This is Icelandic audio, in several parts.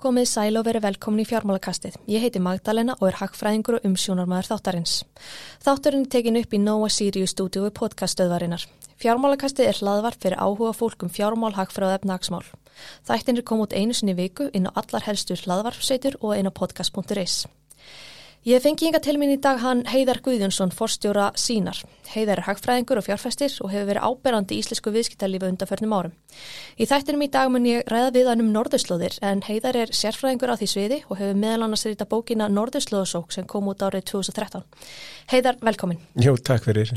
Komið sæl og verið velkomin í fjármálakastið. Ég heiti Magdalena og er hagfræðingur og umsjónarmæður þáttarins. Þátturinn er tekin upp í Nova Sirius stúdíu podcaststöðvarinnar. Fjármálakastið er hlaðvart fyrir áhuga fólk um fjármál, hagfræð og efnagsmál. Þættin er komið út einu sinni viku inn á allar helstur hlaðvarpsveitur og inn á podcast.is. Ég fengi yngar til minn í dag hann Heiðar Guðjónsson, forstjóra sínar. Heiðar er hagfræðingur og fjárfæstir og hefur verið áberandi í íslensku viðskiptarlífu undanförnum árum. Í þættinum í dag mun ég ræða við hann um norðurslóðir en Heiðar er sérfræðingur á því sviði og hefur meðal annars rýta bókina Norðurslóðasók sem kom út árið 2013. Heiðar, velkomin. Jó, takk fyrir.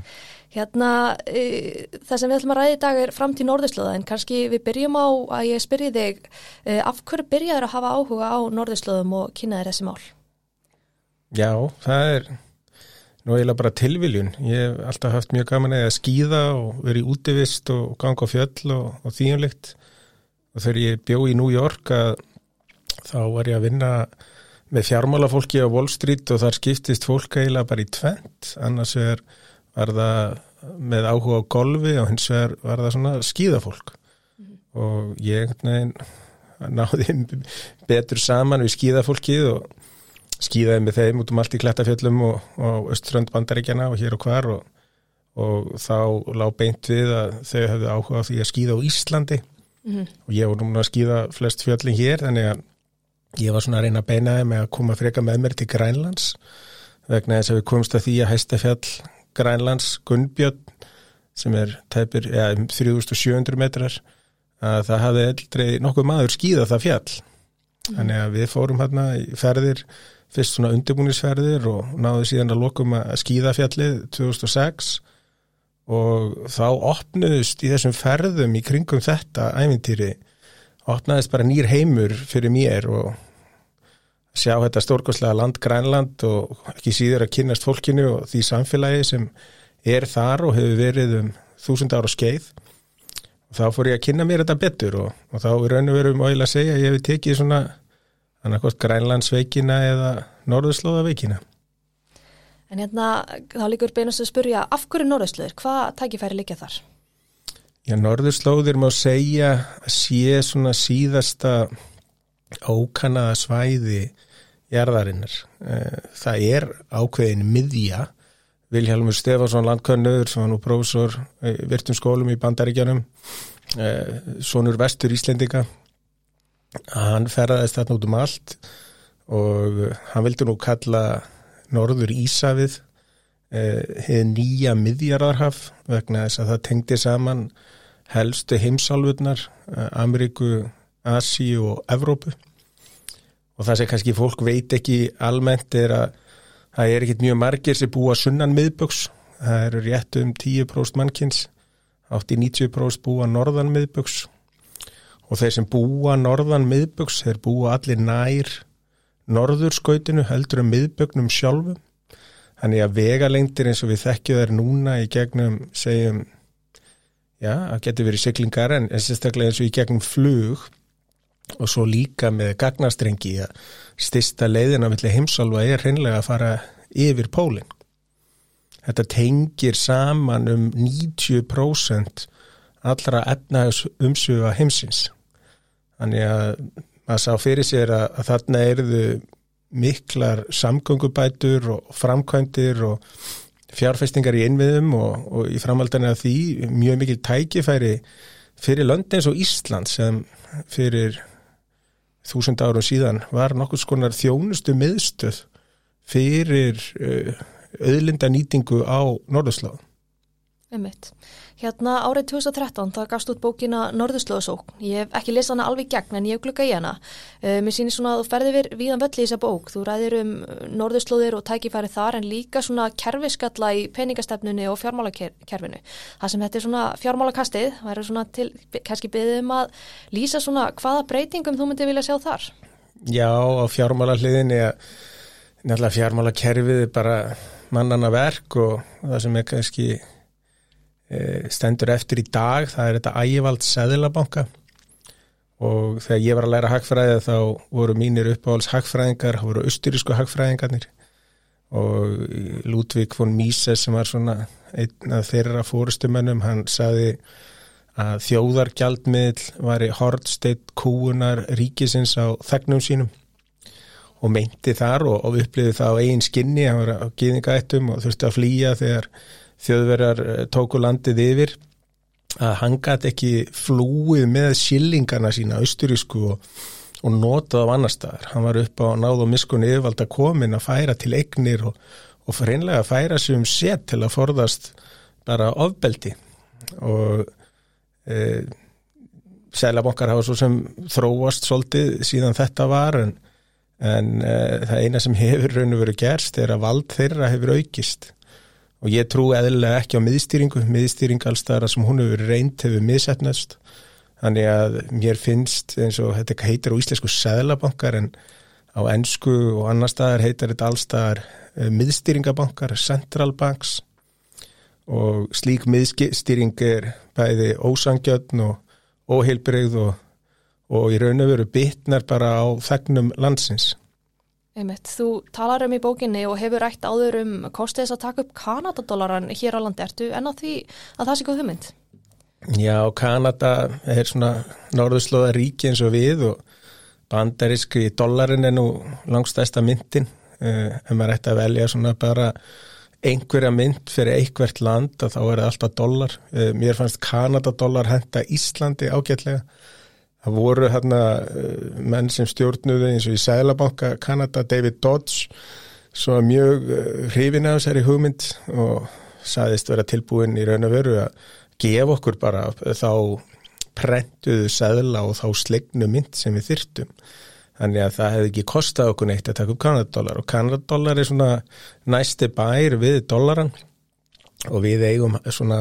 Hérna, e, það sem við ætlum að ræða í dag er fram til norðurslóða en kannski við byrjum á að ég spyrji þig e, af hverju byrjaður að hafa áhuga á norðurslóðum og kynna þér þessi mál? Já, það er nú eiginlega bara tilviljun. Ég hef alltaf haft mjög gaman að skýða og verið útivist og ganga á fjöll og, og þýjumlikt. Og þegar ég bjó í New York að þá var ég að vinna með fjármálafólki á Wall Street og þar skiptist fólk eiginlega bara í tvent. Annars er, var það með áhuga á golfi og hins vegar var það svona skýðafólk. Mm. Og ég nein, náði betur saman við skýðafólkið og skýðaði með þeim út um allt í Klettafjöllum og, og Öströnd bandaríkjana og hér og hvar og, og þá lág beint við að þau hefðu áhuga því að skýða á Íslandi mm -hmm. og ég voru núna að skýða flest fjöllin hér þannig að ég var svona að reyna að beina með að koma freka með mér til Grænlands vegna þess að við komumst að því að hæstafjall Grænlands Gunnbjörn sem er tæpir ja, 3700 metrar að það hafði eldrei nokkuð maður skýða það fjall mm -hmm. þannig að við fórum hérna í ferðir fyrst svona undirbúnisferðir og náðu síðan að lokum að skýða fjallið 2006 og þá opnuðust í þessum ferðum í kringum þetta ævintýri opnaðist bara nýr heimur fyrir mér og sjá þetta stórkoslega land Grænland og ekki síður að kynast fólkinu og því samfélagi sem er þar og hefur verið um þúsund ára skeið. Og þá fór ég að kynna mér þetta betur og, og þá er raun og veru um að segja að ég hef tekið svona annarkost Grænlandsveikina eða Norðurslóðaveikina. En hérna þá líkur beinast að spurja af hverju Norðurslóðir? Hvað tækifæri líka þar? Já, Norðurslóðir má segja að sé svona síðasta ókannaða svæði jarðarinnar. Eh, það er ákveðin miðja Vilhelmur Stefansson landkvönnur sem var nú prófessor virtum skólum í Bandaríkjanum eh, sonur vestur Íslendinga hann ferðaðist þarna út um allt og hann vildi nú kalla Norður Ísafið hefði eh, nýja miðjararhaf vegna þess að það tengdi saman helstu heimsálfurnar eh, Ameríku, Asi og Evrópu. Og það sem kannski fólk veit ekki almennt er að það er ekkit mjög margir sem búa sunnan miðböks það eru rétt um 10% mannkins 80-90% búa norðan miðböks og þeir sem búa norðan miðböks, þeir búa allir nær norðurskautinu heldur um miðbögnum sjálfum þannig að vegalengdir eins og við þekkju þær núna í gegnum segjum, já, það getur verið syklingar en sérstaklega eins og í gegnum flug og svo líka með gagnastrengi að stista leiðina millir heimsálfa er hreinlega að fara yfir pólinn. Þetta tengir saman um 90% allra efnaðs umsöfa heimsins. Þannig að maður sá fyrir sér að, að þarna erðu miklar samgöngubætur og framkvæmdir og fjárfestingar í einviðum og, og í framhaldana því mjög mikil tækifæri fyrir lönd eins og Ísland sem fyrir þúsund árum síðan var nokkur skonar þjónustu miðstöð fyrir uh, auðlinda nýtingu á Norðurslóðum. Ummitt. Hérna árið 2013 það gafst út bókina Norðurslóðsók. Ég hef ekki lesað hana alveg gegn en ég hef glukka í hana. Uh, mér sýnir svona að þú ferði við viðan völli í þessa bók. Þú ræðir um Norðurslóðir og tækifæri þar en líka svona kerfiskalla í peningastefnunni og fjármálakerfinu. Það sem þetta er svona fjármálakastið, það eru svona til, kannski byggðum að lýsa svona hvaða breytingum þú myndi vilja sjá þar? Já, á fjármálahliðinni að stendur eftir í dag, það er þetta ægivald Sæðilabanka og þegar ég var að læra hagfræði þá voru mínir uppáhalds hagfræðingar, það voru austurísku hagfræðingarnir. Og Ludvík von Mises sem var svona einn af þeirra fórustumennum, hann saði að þjóðargjaldmiðl var í hortsteitt kúunar ríkisins á þegnum sínum. Og meinti þar og, og uppliði það á eigin skinni, hann var á gýðingaættum og þurfti að flýja þegar þjóðverjar eh, tóku landið yfir að hann gæti ekki flúið með skillingarna sína austurísku og, og notað á annar staðar. Hann var upp á náð og miskunni yfirvald að komin að færa til eignir og, og fyrir að færa sig um set til að forðast bara ofbeldi og e, Sælabonkar hafa svo sem þróast svolítið síðan þetta var en, en e, það eina sem hefur raun og verið gerst er að vald þeirra hefur aukist og ég trú eðlilega ekki á miðstýringu, miðstýring allstæðara sem hún hefur reynd hefur miðsetnast þannig að mér finnst eins og þetta heitir á íslensku Sælabonkar en á ennsku og annar staðar heitir þetta allstæðar e, miðstýringabankar, Central Banks. Og slík miðstýring er bæði ósangjötn og óheilbreyð og, og í raun og veru bitnar bara á þegnum landsins. Einmitt, þú talar um í bókinni og hefur rætt áður um kostið þess að taka upp Kanadadólaran hér á landi. Ertu enn á því að það sé góð hugmynd? Já, Kanada er svona norðurslóða ríki eins og við og bandaríski dólarin er nú langstæsta myndin. Uh, ef maður ætti að velja svona bara einhverja mynd fyrir einhvert land þá er það alltaf dólar. Eh, mér fannst Kanadadólar henda Íslandi ágætlega. Það voru hérna eh, menn sem stjórnuði eins og í Sælabanka Kanada, David Dodds, svo mjög eh, hrifin af þessari hugmynd og saðist vera tilbúin í raun og veru að gefa okkur bara þá prentuðu sæðla og þá slegnu mynd sem við þyrtum. Þannig að það hefði ekki kostað okkur neitt að taka upp kanadadólar og kanadadólar er svona næsti bær við dólaran og við eigum svona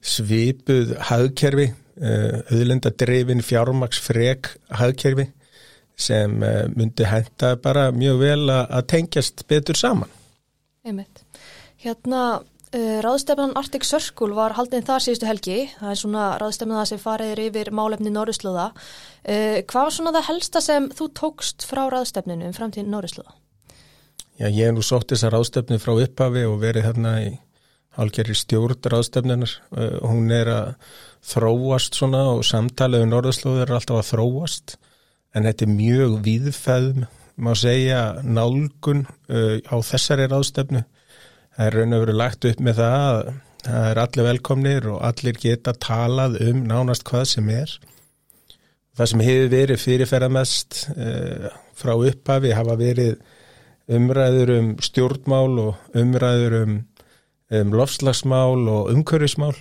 svipuð hagkerfi, auðlendadrefin fjármaksfreg hagkerfi sem eh, myndi henda bara mjög vel að tengjast betur saman. Einmitt. Hérna Uh, ráðstefnan Arctic Circle var haldinn þar síðustu helgi, það er svona ráðstefnan það sem fariðir yfir málefni Norrislóða. Uh, hvað var svona það helsta sem þú tókst frá ráðstefninu um framtíð Norrislóða? Já, ég hef nú sótt þessa ráðstefnu frá upphafi og verið hérna í hálfgerri stjórn ráðstefnunar. Uh, hún er að þróast svona og samtalið um Norrislóða er alltaf að þróast en þetta er mjög viðfæðum, má segja, nálgun á þessari ráðstefnu það er raun og veru lagt upp með það að það er allir velkomnir og allir geta talað um nánast hvað sem er. Það sem hefur verið fyrirferðamest eh, frá upphafi hafa verið umræður um stjórnmál og umræður um, um lofslagsmál og umhverfismál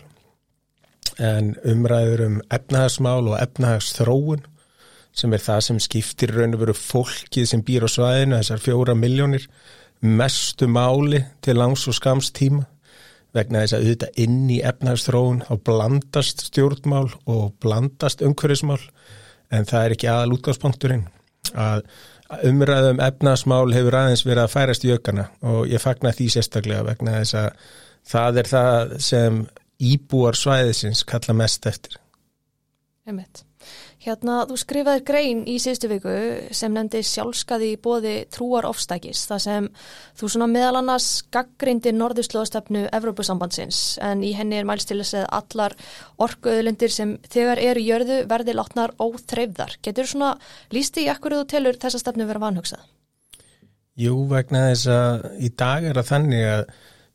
en umræður um efnahagsmál og efnahagsþróun sem er það sem skiptir raun og veru fólkið sem býr á svæðinu, þessar fjóra miljónir mestu máli til langs og skams tíma. Vegna þess að auðvitað inn í efnarstróun þá blandast stjórnmál og blandast umhverfismál en það er ekki aðal útgangspunkturinn. Að umræðum efnarsmál hefur aðeins verið að færast í aukana og ég fagnar því sérstaklega vegna þess að það er það sem íbúar svæðisins kalla mest eftir. Emmett. Hérna, þú skrifaði grein í síðustu viku sem nefndi sjálfskaði í bóði trúar ofstækis, það sem þú svona meðal annars gaggrindi norðurslóðastefnu Evrópusambandsins en í henni er mælst til þess að allar orkuöðlindir sem þegar eru jörðu verði látnar óþreifðar. Getur svona lísti í ekkur þú telur þessa stefnu vera vanhugsað? Jú, vegna þess að í dag er að þannig að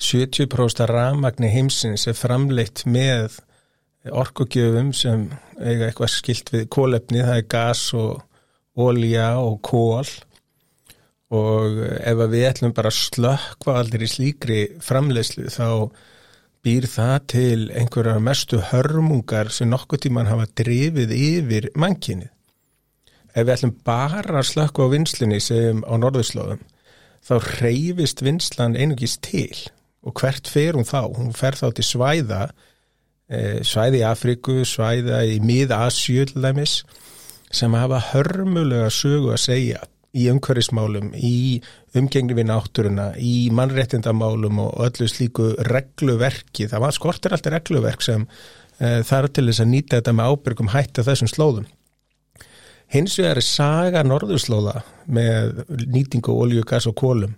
70% rafmagni heimsins er framleitt með orkugjöfum sem eiga eitthvað skilt við kólefni, það er gas og ólja og kól og ef við ætlum bara að slökkva allir í slíkri framlegslu þá býr það til einhverja mestu hörmungar sem nokkuð tíman hafa drifið yfir mannkinni. Ef við ætlum bara að slökkva á vinslunni sem á norðurslóðum þá reyfist vinslan einugist til og hvert fer hún þá? Hún fer þá til svæða Eh, svæði í Afriku, svæða í mið-Asju sem hafa hörmulega sögu að segja í umhverfismálum, í umgengni við náttúruna, í mannréttindamálum og öllu slíku regluverki. Það var skortir alltaf regluverk sem e, þarf til þess að nýta þetta með ábyrgum hætti þessum slóðum. Hins vegar er saga norðurslóða með nýtingu olju, gas og kólum.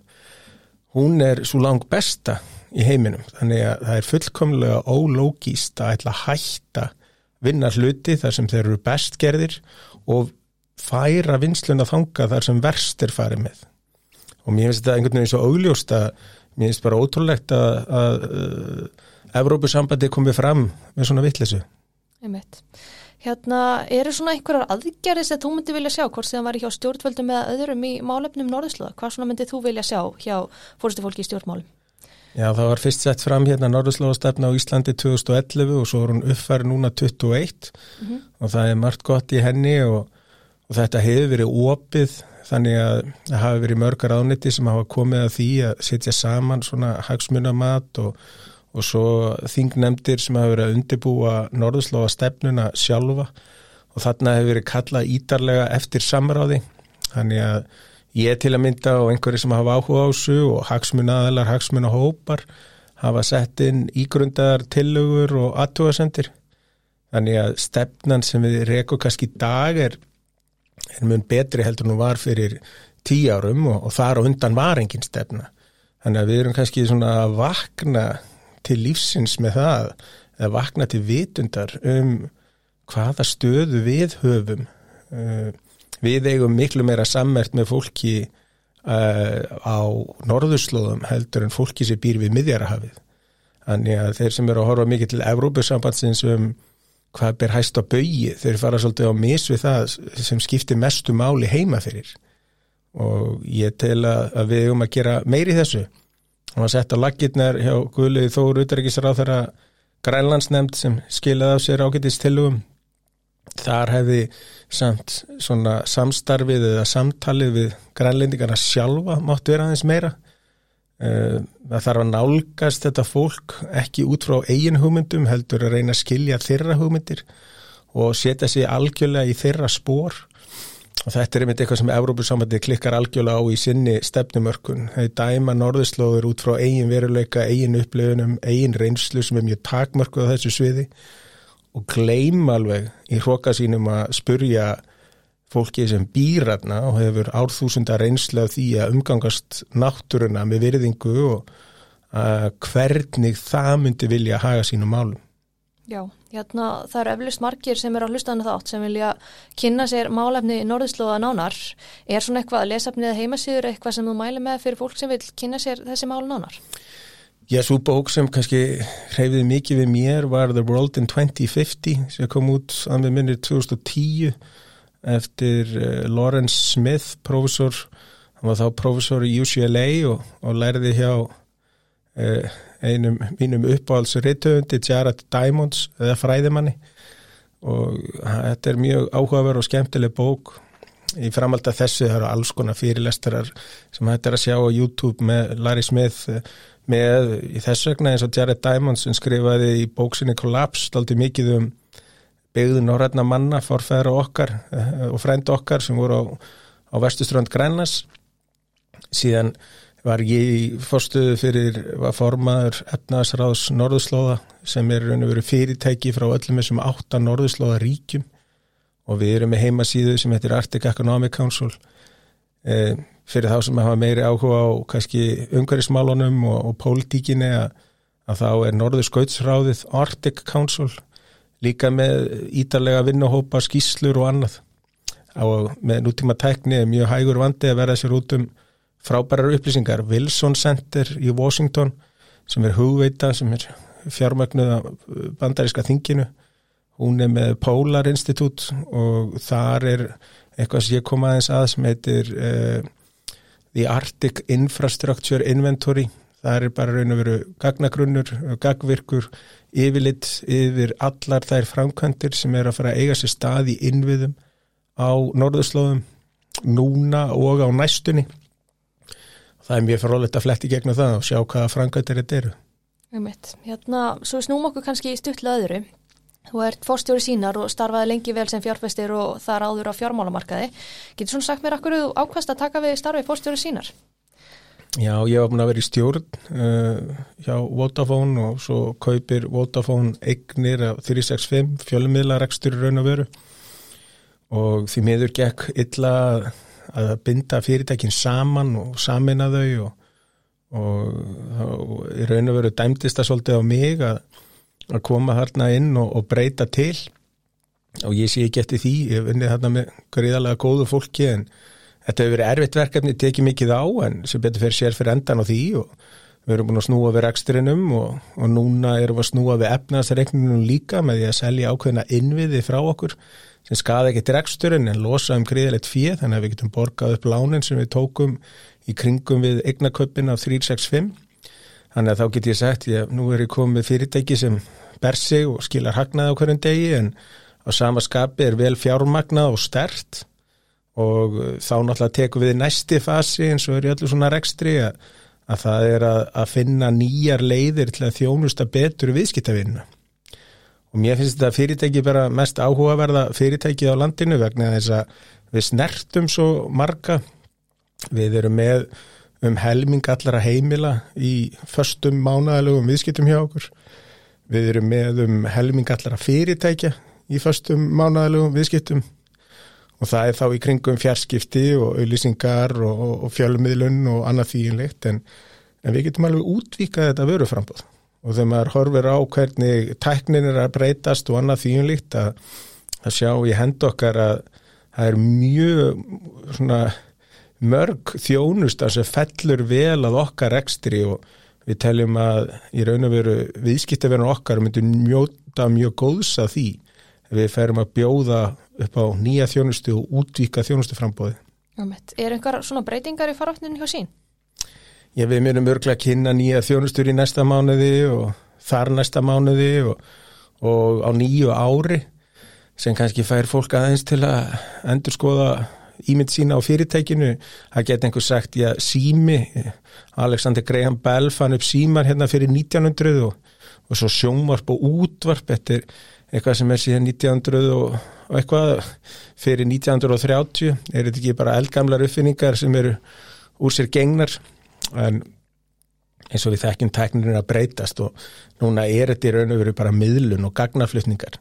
Hún er svo lang besta í heiminum þannig að það er fullkomlega ólógíst að ætla að hætta vinna hluti þar sem þeir eru best gerðir og færa vinsluna þanga þar sem verst er farið með og mér finnst þetta einhvern veginn svo augljóst að mér finnst bara ótrúlegt að, að, að Evrópusambandi komið fram með svona vittlesu Einmitt. Hérna, eru svona einhverjar aðgerðis að þú myndi vilja sjá hvort þið var hjá stjórnvöldum eða öðrum í málefnum Norðurslóða? Hvað svona myndi þú vilja sjá hjá fórstufólki í stjórnmálum? Já, það var fyrst sett fram hérna Norðurslóðastefna á Íslandi 2011 og svo er hún uppfæri núna 21 mm -hmm. og það er margt gott í henni og, og þetta hefur verið opið þannig að það hafi verið mörgar ániti sem hafa komið að því að setja saman svona hagsmunamat og, og svo þingnemdir sem hafa verið að undibúa norðurslóða stefnuna sjálfa. Og þarna hefur verið kallað ídarlega eftir samráði. Þannig að ég til að mynda og einhverju sem hafa áhuga á þessu og hagsmunadalar, hagsmunahópar hafa sett inn ígrundar tillögur og aðtúasendir þannig að stefnan sem við rekum kannski í dag er er mun betri heldur nú var fyrir tíu árum og, og þar á undan var engin stefna. Þannig að við erum kannski svona að vakna til lífsins með það, að vakna til vitundar um hvaða stöðu við höfum. Uh, við eigum miklu meira sammert með fólki uh, á norðurslóðum heldur en fólki sem býr við miðjarahafið. Þannig að þeir sem eru að horfa mikið til Evrópusambandsins um hvað ber hæst á baui þeir fara svolítið á mis við það sem skiptir mestu máli heima fyrir. Og ég tel að við erum að gera meiri þessu. Og að setja laggirnar hjá Guðlegu Þóru Uttaríkisar á þeirra grænlandsnemnd sem skilaði á sér ágættistilugum þar hefði samt svona samstarfið eða samtalið við grænlendingarna sjálfa mátt vera aðeins meira. Eh, það þarf að nálgast þetta fólk ekki út frá eigin hugmyndum heldur að reyna að skilja þeirra hugmyndir og setja sig algjörlega í þeirra spór og þetta er einmitt eitthvað sem Európusamhætti klikkar algjörlega á í sinni stefnumörkun. Þau dæma norðurslóður út frá eigin veruleika, eigin upplifunum eigin reynslu sem er mjög takmörkuð á þessu sviði og gleym alveg í hroka sínum að spurja fólki sem býrarna og hefur árþúsundar einslega því að umgangast náttúruna með virðingu og hvernig það myndi vilja haga sínum málum. Já, hérna það eru eflust margir sem eru á hlustanðu þátt sem vilja kynna sér málefni í norðurslóða nánar. Er svona eitthvað lesafnið heimasýður eitthvað sem þú mæli með fyrir fólk sem vil kynna sér þessi mál nánar? Já, svo bók sem kannski hreyfiði mikið við mér var The World in 2050 sem kom út að með minnir 2010 eftir uh, Lawrence Smith, professor, hann var þá professor í UCLA og, og lærði hjá uh, einum mínum uppáhaldsriðtöfundi, Jared Diamonds, eða fræðimanni. Og þetta er mjög áhugaverð og skemmtileg bók. Í framhald af þessu, það eru alls konar fyrirlestarar sem hættir að sjá á YouTube með Larry Smith með í þess vegna eins og Jared Diamonds sem skrifaði í bóksinni Collapse aldrei mikið um byggðu norrætna manna, forfæðra okkar eh, og frænd okkar sem voru á, á vestuströnd Grænlas síðan var ég fórstuðu fyrir var formaður efnaðsráðs Norðurslóða sem er og fyrirtæki frá öllum þessum átta Norðurslóða ríkjum og við erum með heimasíðu sem heitir Arctic Economic Council fyrir þá sem hafa meiri áhuga á kannski umhverfismálunum og, og pólitíkinni að, að þá er Norður Skautsráðið Arctic Council líka með ítalega vinnuhópa, skýslur og annað. Og með nútíma tækni er mjög hægur vandi að verða sér út um frábærar upplýsingar. Wilson Center í Washington sem er hugveita, sem er fjármögnuða bandaríska þinginu hún er með Polar Institute og þar er eitthvað sem ég kom aðeins að sem heitir uh, The Arctic Infrastructure Inventory. Það er bara raun og veru gagnagrunnur, gagvirkur yfirlitt yfir allar þær framkvæmdir sem er að fara að eiga sér stað í innviðum á norðurslóðum núna og á næstunni. Það er mjög frólægt að fletti gegna það og sjá hvaða framkvæmdir þetta eru. Hérna, svo snúm okkur kannski í stutla öðru Þú ert fórstjóri sínar og starfaði lengi vel sem fjárfæstir og þar áður á fjármálamarkaði. Getur svona sagt mér akkur ákvæmst að taka við starfi fórstjóri sínar? Já, ég var búin að vera í stjórn uh, hjá Vodafone og svo kaupir Vodafone eignir af 365 fjölumidlarekstur í raun og veru og því miður gekk illa að binda fyrirtækin saman og samina þau og, og, og raun og veru dæmtist það svolítið á mig að, að koma þarna inn og, og breyta til. Og ég sé ekki eftir því, ég hef unnið þarna með greiðalega góðu fólki en þetta hefur verið erfitt verkefni, tekið mikið á en sem betur fyrir sér fyrir endan á því og við erum búin að snúa við reksturinnum og, og núna erum við að snúa við efnaðsreikningunum líka með því að selja ákveðina innviði frá okkur sem skada ekki reksturinn en losa um greiðilegt fíð þannig að við getum borgað upp lánin sem við tókum í kringum við eignaköpin af 365 þannig að þá get ég sagt, ég, nú er ég komið fyrirtæki sem ber sig og skilar hagnað á hverjum degi en á sama skapi er vel fjármagnað og stert og þá náttúrulega tekum við næsti fasi eins og er í öllu svona rekstri að, að það er að, að finna nýjar leiðir til að þjónusta betur viðskiptavinna og mér finnst þetta fyrirtæki bara mest áhugaverða fyrirtæki á landinu vegna þess að við snertum svo marga. Við erum með um helming allara heimila í förstum mánæðalögum viðskiptum hjá okkur. Við erum með um helming allara fyrirtækja í förstum mánæðalögum viðskiptum. Og það er þá í kringum fjarskipti og auðlýsingar og, og, fjölmiðlun og annað þýjinlegt en, en við getum alveg útvíkað þetta vöruframbóð og þegar maður horfir á hvernig tæknin er að breytast og annað þýjinlegt að, að sjá í hend okkar að það er mjög svona mörg þjónustar sem fellur vel að okkar ekstri og við teljum að í raun og veru viðskiptaverðan okkar myndir mjóta mjög góðs að því við ferum að bjóða upp á nýja þjónustu og útvíka þjónustu frambóði. Er einhver svona breytingar í farafninu hjá sín? Já, við myndum örglega að kynna nýja þjónustur í næsta mánuði og þar næsta mánuði og, og á nýju ári sem kannski fær fólk aðeins til að endur skoða ímynd sína á fyrirtækinu. Það geta einhver sagt, já, sími, Alexander Graham Bell fann upp símar hérna fyrir 1900 og, og svo sjónvarp og útvarp eftir eitthvað sem er síðan 1900 og, og eitthvað fyrir 1930 er þetta ekki bara eldgamlar uppfinningar sem eru úr sér gengnar? En eins og við þekkjum tæknirinn að breytast og núna er þetta í raun og veru bara miðlun og gagnaflutningar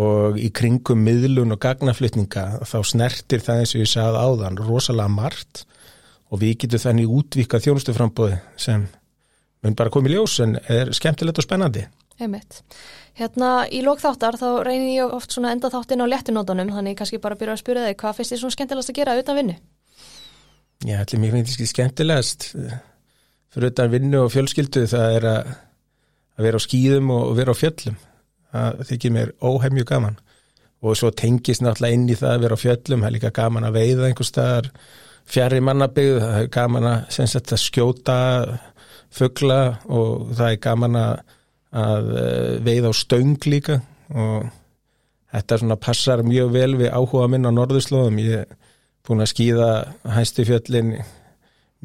og í kringum miðlun og gagnaflutninga þá snertir það eins og ég sagði áðan rosalega margt og við getum þannig útvíkað þjónustuframbóði sem mun bara komið ljós en er skemmtilegt og spennandi Einmitt. Hérna í lókþáttar þá reynir ég oft svona enda þáttin á léttunótonum þannig kannski bara byrja að spyrja þig hvað finnst þið svona skemmtilegast að gera utan vinnu? Já, allir mér finnst þetta skemmtilegast fyrir utan vinnu og fjölskyldu það er að, að vera á skýðum og vera á fjöllum það þykir mér óhefmju gaman. Og svo tengis náttúrulega inn í það að vera á fjöllum, það er líka gaman að veiða einhver staðar fjari mannabygð, það er gaman að, sagt, að skjóta fuggla og það er gaman að að eh, veið á stöng líka. Og þetta svona passar mjög vel við áhuga minn á norðurslóðum. Ég er búin að skýða hæstu fjöllin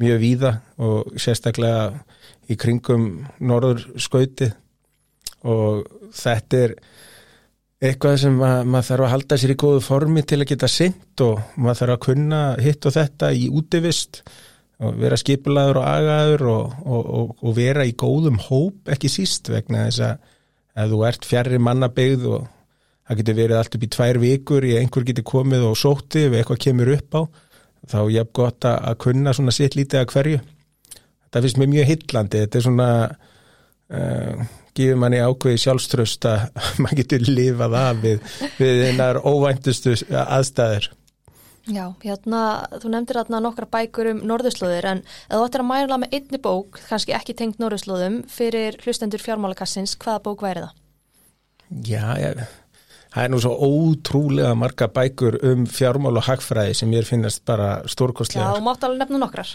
mjög víða og sérstaklega í kringum norðurskauti og þetta er eitthvað sem mað, maður þarf að halda sér í góðu formi til að geta synd og maður þarf að kunna hitt og þetta í útivist og vera skipulaður og agaður og, og, og vera í góðum hóp ekki síst vegna þess að þú ert fjarrir mannabegð og það getur verið allt upp í tvær vikur í einhver getur komið og sóti ef eitthvað kemur upp á þá ég gott að kunna svona sitt lítið að hverju. Þetta finnst mér mjög hillandi þetta er svona uh, gefur manni ákveði sjálfströst að maður getur lifað af við, við einar óvæntustu aðstæður Já, hérna, þú nefndir hérna nokkra bækur um norðurslóðir en þú ættir að mæla með einni bók, kannski ekki tengt norðurslóðum, fyrir hlustendur fjármálakassins, hvaða bók væri það? Já, ég, það er nú svo ótrúlega marga bækur um fjármál og hagfræði sem ég finnast bara stórkostlega. Já, mátt alveg nefna nokkrar.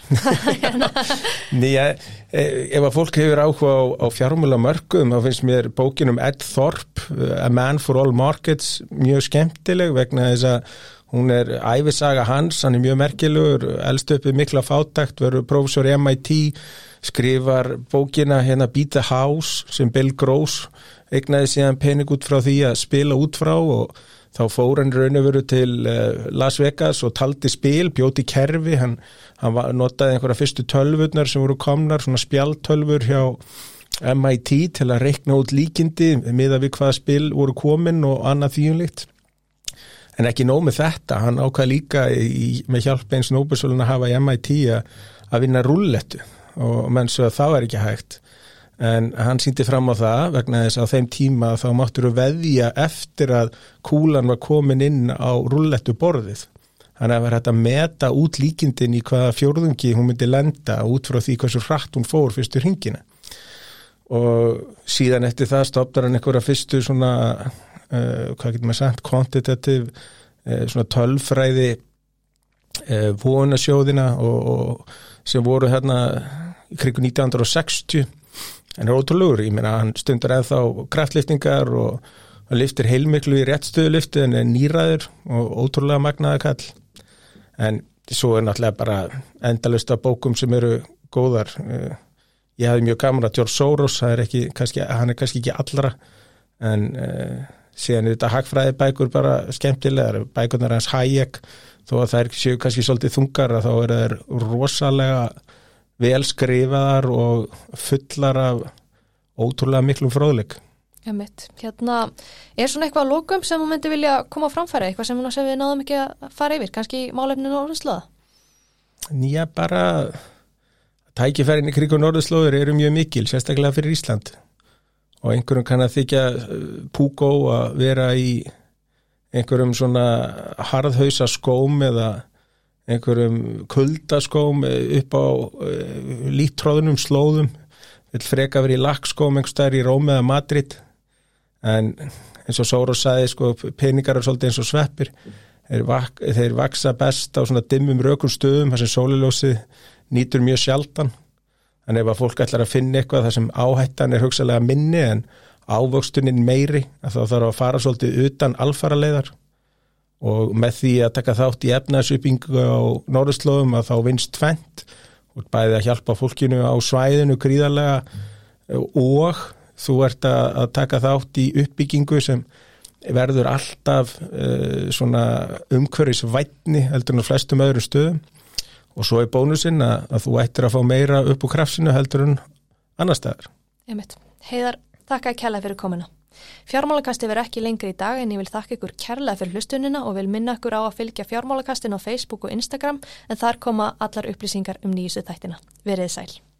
Nýja, e, ef að fólk hefur áhuga á, á fjármál og mörgum, þá finnst mér bókin um Ed Thorpe, A Man for All Markets, mjög skemmtileg vegna þess að Hún er æfisaga hans, hann er mjög merkilugur, eldst uppið mikla fátækt, verður professor í MIT, skrifar bókina hérna Beat the House sem Bill Gross egnaði síðan pening út frá því að spila út frá og þá fór hann raun og veru til uh, Las Vegas og taldi spil, bjóti kerfi, hann, hann notaði einhverja fyrstu tölvurnar sem voru komnar, svona spjaltölfur hjá MIT til að reikna út líkindi miða við hvaða spil voru komin og annað þýjumlikt en ekki nóg með þetta, hann ákvað líka í, með hjálp eins Nóbusvölun að hafa í MIT að vinna rullettu og menn svo að það er ekki hægt en hann síndi fram á það vegna þess að þeim tíma þá máttur við veðja eftir að kúlan var komin inn á rullettu borðið þannig að það var hægt að meta út líkindin í hvaða fjórðungi hún myndi lenda út frá því hversu hratt hún fór fyrstur hringina. Og síðan eftir það stopnar hann einhverja fyrstu svona uh, hvað getur maður sagt, kvantitativ uh, svona tölfræði uh, vonasjóðina og, og sem voru hérna í krigu 1960 en er ótrúlegur, ég meina hann stundar eða þá kraftliftingar og liftir heilmiklu í réttstöðulifti en er nýraður og ótrúlega magnaða kall en svo er náttúrulega bara endalust af bókum sem eru góðar. Uh, ég hafði mjög gaman að George Soros er ekki, kannski, hann er kannski ekki allra en uh, síðan er þetta hagfræði bækur bara skemmtilegar. Bækurnar hans Hayek þó að það er séu kannski svolítið þungar að þá er það rosalega vel skrifaðar og fullar af ótrúlega miklum fróðleik Emitt. Hérna, er svona eitthvað að lókum sem þú myndi vilja koma á framfæri, eitthvað sem, sem við náðum ekki að fara yfir, kannski málefninu og orðinslaða? Nýja bara tækifærin í krík og norðurslóður eru mjög mikil, sérstaklega fyrir Ísland og einhverjum kann að þykja uh, púkó að vera í einhverjum svona harðhausa skóm eða einhverjum kuldaskóm upp á uh, lítróðunum slóðum. Vil freka verið í lakkskóm einhverstaðar í Róm eða Madrid. En eins og Sóru sagði sko peningar er svolítið eins og sveppir. Þeir, vak, þeir vaksa best á svona dimmum rökum stöðum þar sem sóliljósið nýtur mjög sjaldan. En ef að fólk ætlar að finna eitthvað þar sem áhættan er hugsalega minni en ávöxtunin meiri þá þarf að fara svolítið utan alfara leiðar og með því að taka þátt í efnaðsupingu á norðurslóðum að þá vinst tvent og bæði að hjálpa fólkinu á svæðinu gríðarlega og þú ert að taka þátt í uppbyggingu sem verður alltaf uh, svona umhverfisvætni heldur en á flestum öðrum stöðum og svo er bónusinn að, að þú ættir að fá meira upp úr krafsinu heldur en annar staðar. Heiðar, þakka kærlega fyrir komina. Fjármálakasti verður ekki lengri í dag en ég vil þakka ykkur kærlega fyrir hlustunina og vil minna ykkur á að fylgja fjármálakastin á Facebook og Instagram en þar koma allar upplýsingar um nýjustu þættina. Verið sæl.